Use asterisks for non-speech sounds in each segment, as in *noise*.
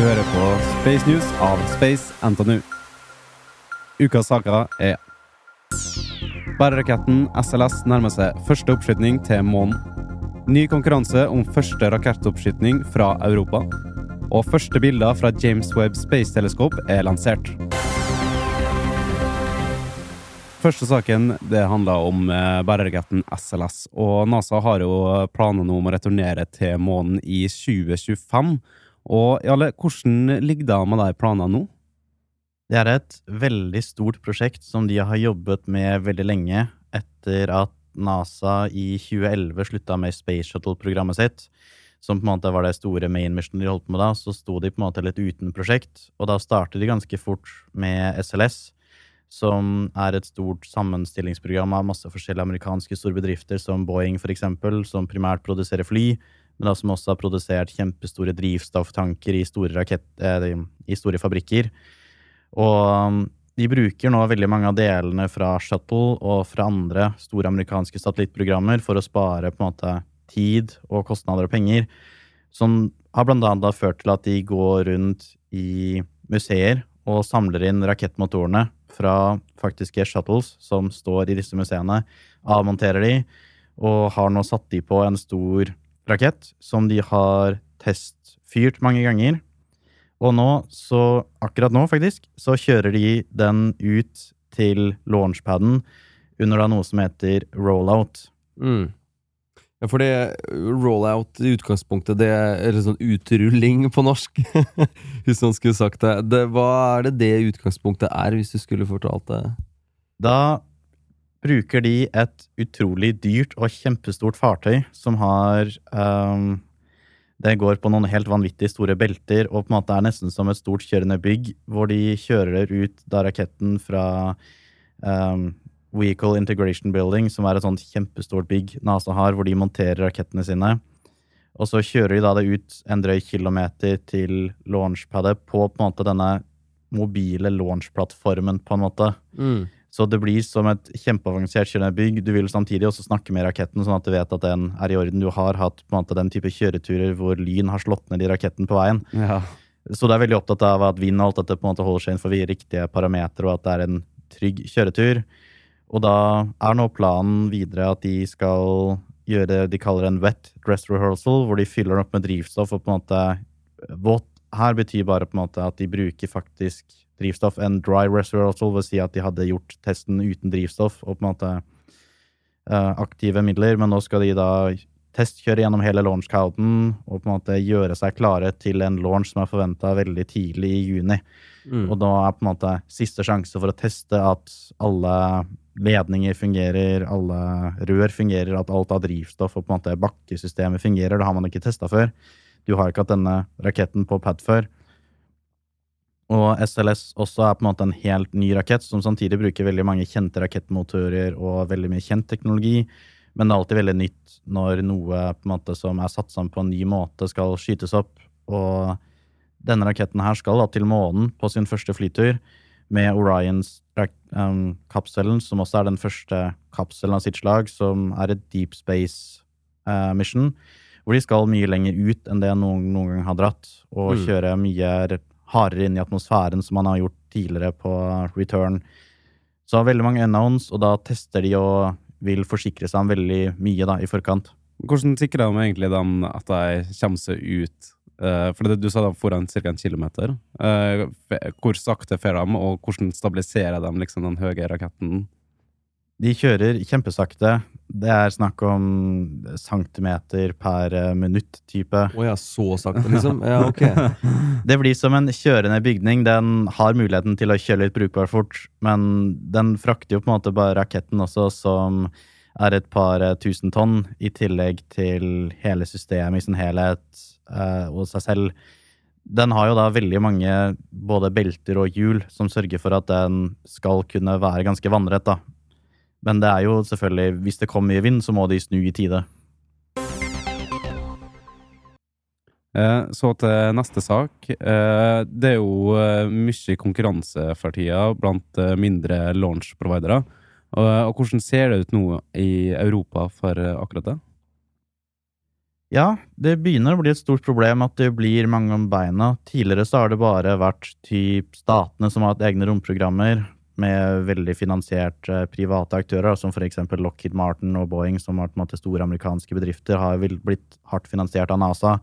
Du hører på Space News av Space NTNU. Ukas saker er Bæreraketten SLS nærmer seg første oppskyting til månen. Ny konkurranse om første rakettoppskyting fra Europa. Og første bilder fra James Webb Space Telescope er lansert. Første saken det handler om eh, bæreraketten SLS. Og NASA har jo planer om å returnere til månen i 2025. Og Jarle, hvordan ligger det med de planene nå? Det er et veldig stort prosjekt som de har jobbet med veldig lenge etter at NASA i 2011 slutta med Space Shuttle-programmet sitt, som på en måte var det store main mission de holdt på med da, så sto de på en måte litt uten prosjekt, og da startet de ganske fort med SLS, som er et stort sammenstillingsprogram av masse forskjellige amerikanske store bedrifter, som Boeing eksempel, som primært produserer fly, men da som også har produsert kjempestore drivstofftanker i store, rakett, eh, i store fabrikker. Og um, de bruker nå veldig mange av delene fra Shuttle og fra andre store amerikanske satellittprogrammer for å spare på en måte tid og kostnader og penger, som har blant annet ført til at de går rundt i museer og samler inn rakettmotorene fra faktiske shuttles som står i disse museene, avmonterer de, og har nå satt de på en stor rakett som de har testfyrt mange ganger og nå, så akkurat nå, faktisk, så kjører de den ut til launchpaden under da noe som heter rollout. Mm. Ja, for det rollout i utgangspunktet, det er sånn utrulling på norsk, *laughs* hvis man skulle sagt det. det. Hva er det det utgangspunktet er, hvis du skulle fortalt det? Da bruker de et utrolig dyrt og kjempestort fartøy som har um, det går på noen helt vanvittig store belter, og på en måte er nesten som et stort kjørende bygg, hvor de kjører ut da raketten fra um, Vehicle Integration Building, som er et sånt kjempestort bygg NASA har, hvor de monterer rakettene sine. Og så kjører de da det ut en drøy kilometer til launchpadet på på en måte denne mobile launchplattformen, på en måte. Mm. Så det blir som et kjempeavansert kjørebygg. Du vil samtidig også snakke med raketten, sånn at du vet at den er i orden. Du har hatt på en måte den type kjøreturer hvor lyn har slått ned i raketten på veien. Ja. Så det er veldig opptatt av at vind og alt dette på en måte holder seg innenfor riktige parametere, og at det er en trygg kjøretur. Og da er nå planen videre at de skal gjøre det de kaller en wet dress rehearsal, hvor de fyller den opp med drivstoff og på en måte Våt her betyr bare på en måte at de bruker faktisk drivstoff. enn dry reservoir vil si at de hadde gjort testen uten drivstoff og på en måte uh, aktive midler, men nå skal de da testkjøre gjennom hele launchcouten og på en måte gjøre seg klare til en launch som er forventa veldig tidlig i juni. Mm. Og da er på en måte siste sjanse for å teste at alle ledninger fungerer, alle rør fungerer, at alt av drivstoff og på en måte bakkesystemet fungerer. Det har man ikke testa før. Du har ikke hatt denne raketten på pad før. Og SLS også er på en måte en helt ny rakett, som samtidig bruker veldig mange kjente rakettmotorer og veldig mye kjent teknologi. Men det er alltid veldig nytt når noe måte som er satt sammen på en ny måte, skal skytes opp. Og denne raketten her skal da til månen på sin første flytur med Orions-kapselen, um, som også er den første kapselen av sitt slag, som er et deep space uh, mission. Hvor de skal mye lenger ut enn det noen, noen gang har dratt, og mm. kjøre mye hardere inn i atmosfæren, som man har gjort tidligere på return. Så veldig mange unknowns, og da tester de og vil forsikre seg om veldig mye da, i forkant. Hvordan sikrer de egentlig dem at de kommer seg ut? Uh, for det, Du sa de foran ca. en kilometer. Uh, hvor sakte får de, og hvordan stabiliserer de liksom, den høye raketten? De kjører kjempesakte. Det er snakk om centimeter per eh, minutt-type. Å oh ja, så sakte, liksom? Ja, ok. *laughs* det blir som en kjørende bygning. Den har muligheten til å kjøre litt brukbart fort, men den frakter jo på en måte bare raketten også, som er et par eh, tusen tonn, i tillegg til hele systemet i sin helhet eh, og seg selv. Den har jo da veldig mange både belter og hjul som sørger for at den skal kunne være ganske vannrett. da. Men det er jo selvfølgelig, hvis det kommer mye vind, så må de snu i tide. Eh, så til neste sak. Eh, det er jo eh, mye konkurranse for tida blant mindre launch-providere. Og hvordan ser det ut nå i Europa for akkurat det? Ja, det begynner å bli et stort problem at det blir mange om beina. Tidligere så har det bare vært typ statene som har hatt egne romprogrammer med veldig finansiert eh, private aktører, som f.eks. Lockheed Martin og Boeing, som har måte store amerikanske bedrifter, har blitt hardt finansiert av NASA.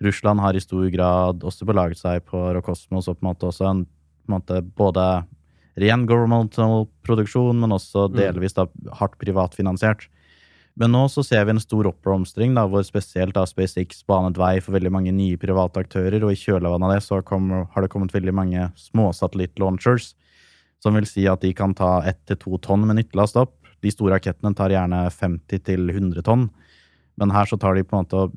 Russland har i stor grad også belaget seg på Rokosmos og på en måte også en, på en måte både ren governmental produksjon, men også delvis da hardt privatfinansiert. Men nå så ser vi en stor oppblomstring, hvor spesielt da SpaceX banet vei for veldig mange nye private aktører, og i kjølvannet av det så kom, har det kommet veldig mange småsatellittlaunchers, som vil si at de kan ta ett til to tonn med nyttelast opp. De store rakettene tar gjerne 50 til 100 tonn, men her så tar de på en måte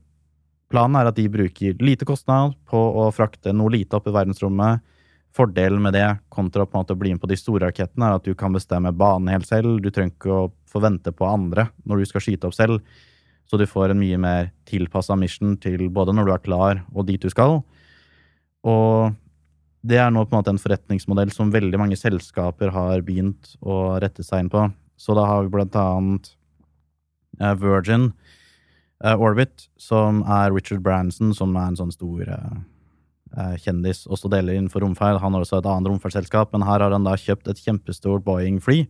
Planen er at de bruker lite kostnad på å frakte noe lite opp i verdensrommet. Fordelen med det kontra på en måte å bli med på de store rakettene, er at du kan bestemme banen helt selv. Du trenger ikke å forvente på andre når du skal skyte opp selv. Så du får en mye mer tilpassa mission til både når du er klar og dit du skal. Og det er nå på en måte en forretningsmodell som veldig mange selskaper har begynt å rette seg inn på. Så da har vi blant annet eh, Virgin eh, Orbit, som er Richard Branson, som er en sånn stor eh, kjendis, også deler innenfor romferd. Han har også et annet romferdsselskap, men her har han da kjøpt et kjempestort Boeing-fly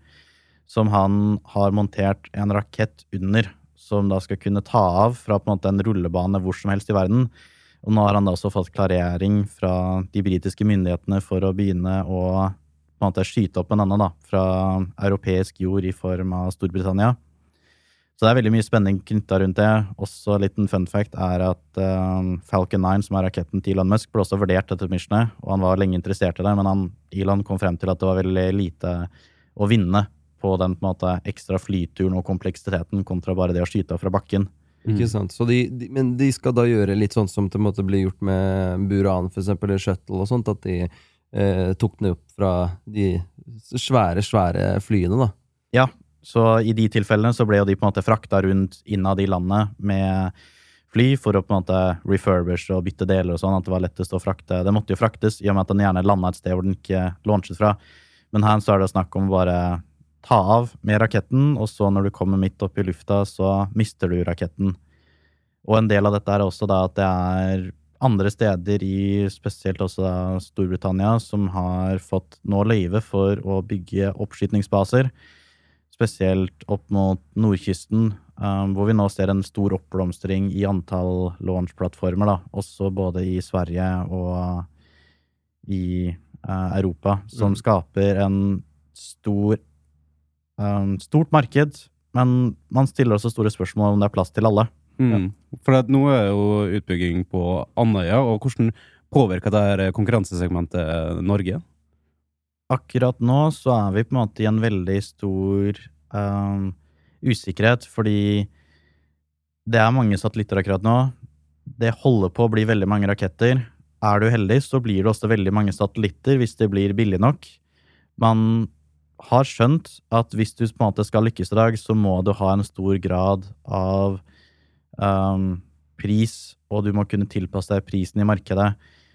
som han har montert en rakett under, som da skal kunne ta av fra på en måte en rullebane hvor som helst i verden. Og nå har han da også fått klarering fra de britiske myndighetene for å begynne å på en måte skyte opp en annen da, fra europeisk jord i form av Storbritannia. Så det er veldig mye spenning knytta rundt det. Også en liten fun fact er at uh, Falcon 9, som er raketten til Elon Musk, ble også vurdert etter missionet, og han var lenge interessert i det, men han, Elon kom frem til at det var veldig lite å vinne på den på måte ekstra flyturen og kompleksiteten kontra bare det å skyte opp fra bakken. Ikke sant? Så de, de, men de skal da gjøre litt sånn som det måtte bli gjort med Buran, eksempel, eller Shuttle og sånt, at de eh, tok den opp fra de svære, svære flyene, da. Ja, så i de tilfellene så ble jo de på en måte frakta rundt innad i landet med fly for å på en måte refurbish og bytte deler og sånn, at det var lettest å frakte. Det måtte jo fraktes, i og med at den gjerne landa et sted hvor den ikke launchet fra. Men her så er det snakk om bare ta av med raketten, og så når du kommer midt opp i lufta, så mister du raketten. Og en del av dette er også da at det er andre steder i spesielt også da Storbritannia som har fått nå løyve for å bygge oppskytningsbaser. Spesielt opp mot nordkysten, um, hvor vi nå ser en stor oppblomstring i antall launchplattformer. da, Også både i Sverige og i uh, Europa, som Mm. skaper en stor stort marked, men man stiller også store spørsmål om det er plass til alle. Mm. For at nå er jo utbygging på Andøya, og hvordan påvirker det her konkurransesegmentet Norge? Akkurat nå så er vi på en måte i en veldig stor um, usikkerhet, fordi det er mange satellitter akkurat nå. Det holder på å bli veldig mange raketter. Er du heldig, så blir det også veldig mange satellitter hvis det blir billig nok. Man har skjønt at hvis du på en måte skal lykkes i dag, så må du ha en stor grad av um, pris, og du må kunne tilpasse deg prisen i markedet.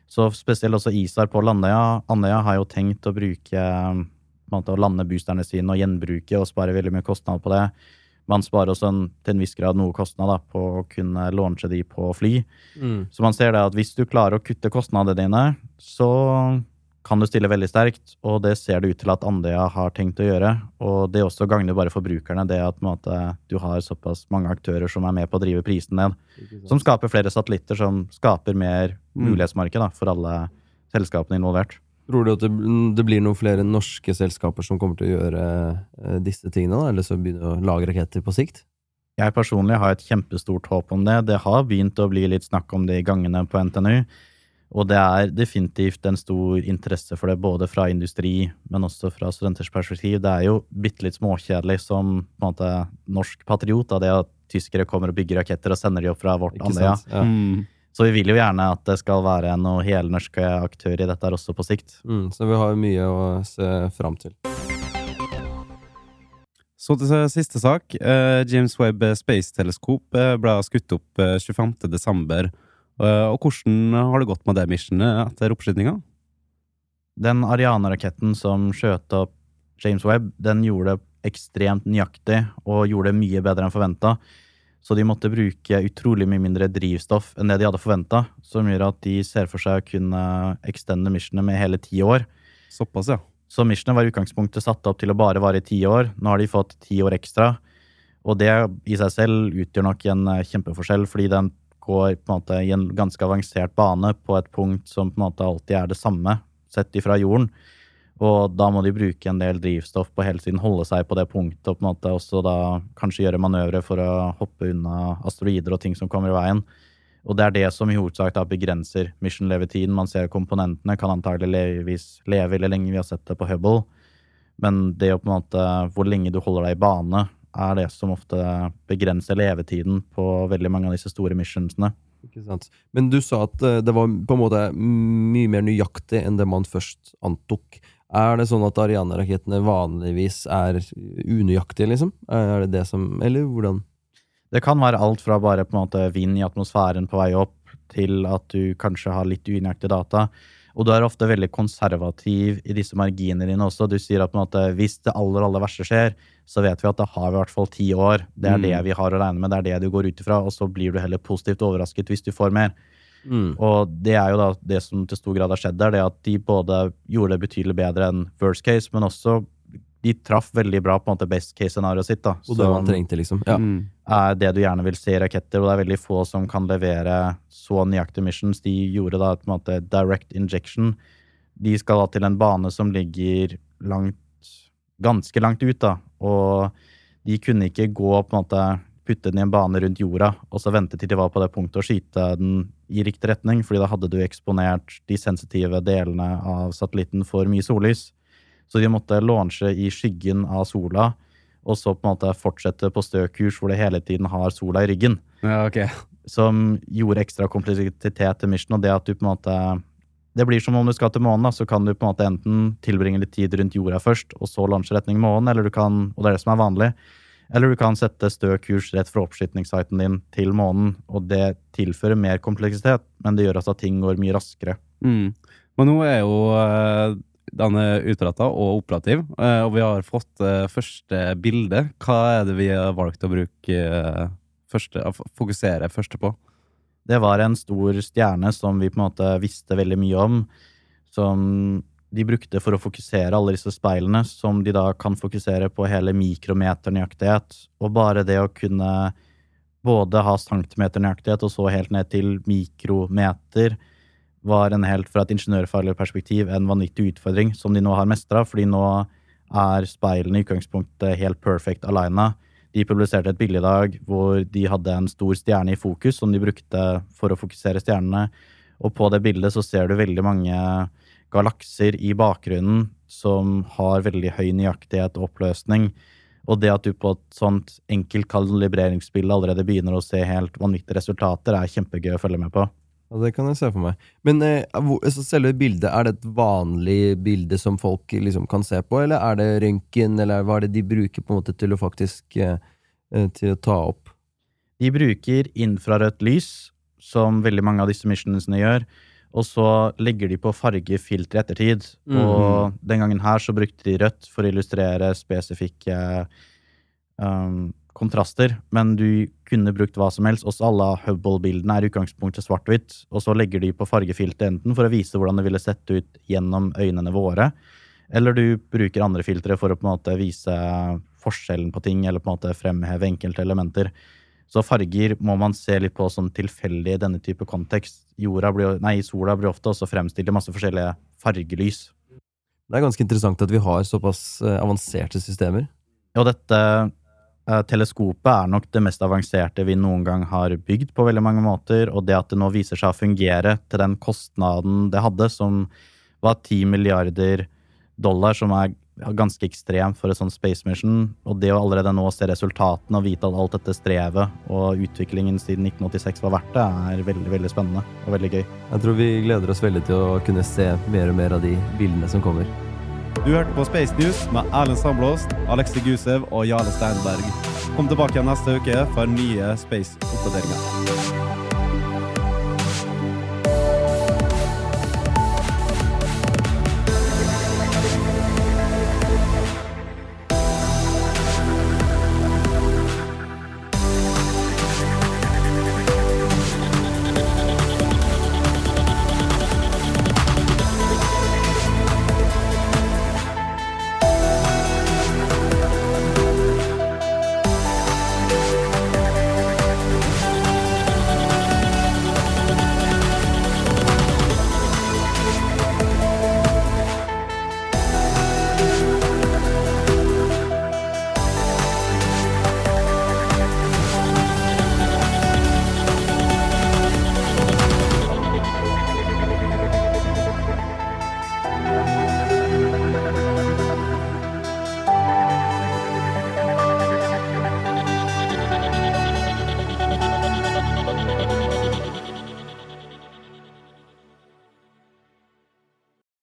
Så spesielt også ISAR på Landøya. Andøya har jo tenkt å bruke på en måte, å lande boosterne sine og gjenbruke og spare veldig mye kostnad på det. Man sparer også en, til en viss grad noe kostnad da, på å kunne launche de på fly. Så man ser det at hvis du klarer å kutte kostnadene dine, så kan du stille veldig sterkt, og det ser det ut til at Andøya har tenkt å gjøre. Og det også gagner bare forbrukerne, det at måte, du har såpass mange aktører som er med på å drive prisen ned. Som skaper flere satellitter, som skaper mer mulighetsmarked da, for alle selskapene involvert. Tror du at det, blir noen flere norske selskaper som kommer til å gjøre eh, disse tingene, da? eller så begynner å lage raketter på sikt? Jeg personlig har et kjempestort håp om det. Det har begynt å bli litt snakk om det i gangene på NTNU. Og det er definitivt en stor interesse for det, både fra industri, men også fra studenters perspektiv. Det er jo bitte litt småkjedelig som på en måte norsk patriot av det at tyskere kommer og bygger raketter og sender de opp fra vårt Andøya. Ja. Mm. Så vi vil jo gjerne at det skal være noen helnorske aktør i dette her også på sikt. Mm, så vi har jo mye å se fram til. Så til siste sak. Eh, James Webb Space Teleskop eh, ble skutt opp eh, 25. desember. Eh, og hvordan har det gått med det missionet etter oppskytinga? Den Ariane-raketten som skjøt opp James Webb, den gjorde det ekstremt nøyaktig og gjorde det mye bedre enn forventa. Så de måtte bruke utrolig mye mindre drivstoff enn det de hadde forventa, som gjør at de ser for seg å kunne extende missionet med hele ti år. Såpass, ja. Så missionet var i utgangspunktet satt opp til å bare vare i ti år. Nå har de fått ti år ekstra. Og det i seg selv utgjør nok en eh, kjempeforskjell, fordi den går på en måte i en ganske avansert bane på et punkt som på en måte alltid er det samme sett ifra jorden. Og da må de bruke en del drivstoff på hele tiden, holde seg på det punktet og på en måte også da kanskje gjøre manøvre for å hoppe unna asteroider og ting som kommer i veien. Og det er det som i hovedsak da begrenser mission-levetiden. Man ser komponentene kan antageligvis leve eller lenge, vi har sett det på Hubble. Men det å på en måte, hvor lenge du holder deg i bane, er det som ofte begrenser levetiden på veldig mange av disse store missionsene. Ikke sant. Men du sa at eh, det var på en måte mye mer nøyaktig enn det man først antok. Er det sånn at Ariane-rakettene vanligvis er unøyaktige, liksom? Er det det som Eller hvordan? Det kan være alt fra bare på en måte vind i atmosfæren på vei opp, til at du kanskje har litt unøyaktige data. Og du er ofte veldig konservativ i disse marginene dine også. Du sier at måte, hvis det aller aller verste skjer, så vet vi at da har vi i hvert fall ti år. Det er Mm. det vi har å regne med, det er det du går ut ifra, og så blir du heller positivt overrasket hvis du får mer. Mm. Og det er jo da det som til stor grad har skjedd der, det at de både gjorde det betydelig bedre enn worst case, men også de traff veldig bra på en måte best case scenarioet sitt. da. Og det man trengte, liksom. Ja. Mm. er det du gjerne vil se i raketter, og det er veldig få som kan levere så nøyaktige missions. De gjorde da på en måte direct injection. De skal da til en bane som ligger langt, ganske langt ut, da, og de kunne ikke gå på en måte putte den i en bane rundt jorda, og så vente til de var på det punktet og skyte den i riktig retning, fordi da hadde du eksponert de sensitive delene av satellitten for mye sollys. Så de måtte launche i skyggen av sola, og så på en måte fortsette på stø kurs hvor det hele tiden har sola i ryggen. Ja, ok. Som gjorde ekstra kompleksitet til mission, og det at du på en måte Det blir som om du skal til månen, da, så kan du på en måte enten tilbringe litt tid rundt jorda først, og så launche retning månen, eller du kan, og det er det som er vanlig, eller du kan sette stø kurs rett fra oppskytningssiten din til månen, og det tilfører mer kompleksitet, men det gjør altså at ting går mye raskere. Mm. Men nå er jo den er utprata og operativ, eh, og vi har fått eh, første bilde. Hva er det vi har valgt å bruke eh, første, fokusere første på? Det var en stor stjerne som vi på en måte visste veldig mye om, som de brukte for å fokusere alle disse speilene, som de da kan fokusere på hele mikrometernøyaktighet. Og bare det å kunne både ha centimeternøyaktighet og så helt ned til mikrometer, var en helt fra et ingeniørfaglig perspektiv en vanvittig utfordring som de nå har mestra, fordi nå er speilene i utgangspunktet helt perfect alina. De publiserte et bilde i dag hvor de hadde en stor stjerne i fokus som de brukte for å fokusere stjernene. Og på det bildet så ser du veldig mange galakser i bakgrunnen som har veldig høy nøyaktighet og oppløsning. Og det at du på et sånt enkelt kalibreringsbilde allerede begynner å se helt vanvittige resultater, er kjempegøy å følge med på. Ja, det kan jeg se for meg. Men eh, hvor, så selve bildet, er det et vanlig bilde som folk liksom kan se på, eller er det røntgen, eller hva er det de bruker på en måte til å faktisk eh, eh, til å ta opp? De bruker infrarødt lys, som veldig mange av disse missionene gjør, og så legger de på fargefilter i ettertid. Og den gangen her så brukte de rødt for å illustrere spesifikke um, kontraster, men du kunne brukt hva som helst. Også alle Hubble-bildene er i utgangspunktet svart-hvitt, og så legger de på fargefilter enten for å vise hvordan det ville sett ut gjennom øynene våre, eller du bruker andre filtre for å på en måte vise forskjellen på ting, eller på en måte fremheve enkelte elementer. Så farger må man se litt på som tilfeldig i denne type kontekst. Blir, nei, sola blir ofte også fremstilt i masse forskjellige fargelys. Det er ganske interessant at vi har såpass eh, avanserte systemer. Og dette teleskopet er nok det mest avanserte vi noen gang har bygd på veldig mange måter, og det at det nå viser seg å fungere til den kostnaden det hadde, som var 10 milliarder dollar, som er ganske ekstremt for et sånt space mission, og det å allerede nå se resultatene og vite at alt dette strevet og utviklingen siden 1986 var verdt det, er veldig, veldig spennende og veldig gøy. Jeg tror vi gleder oss veldig til å kunne se mer og mer av de bildene som kommer. Du hørte på Space News med Erlend Sandblåst, Alexi Gusev og Jarle Steinberg. Kom tilbake neste uke for nye Space-oppdateringer.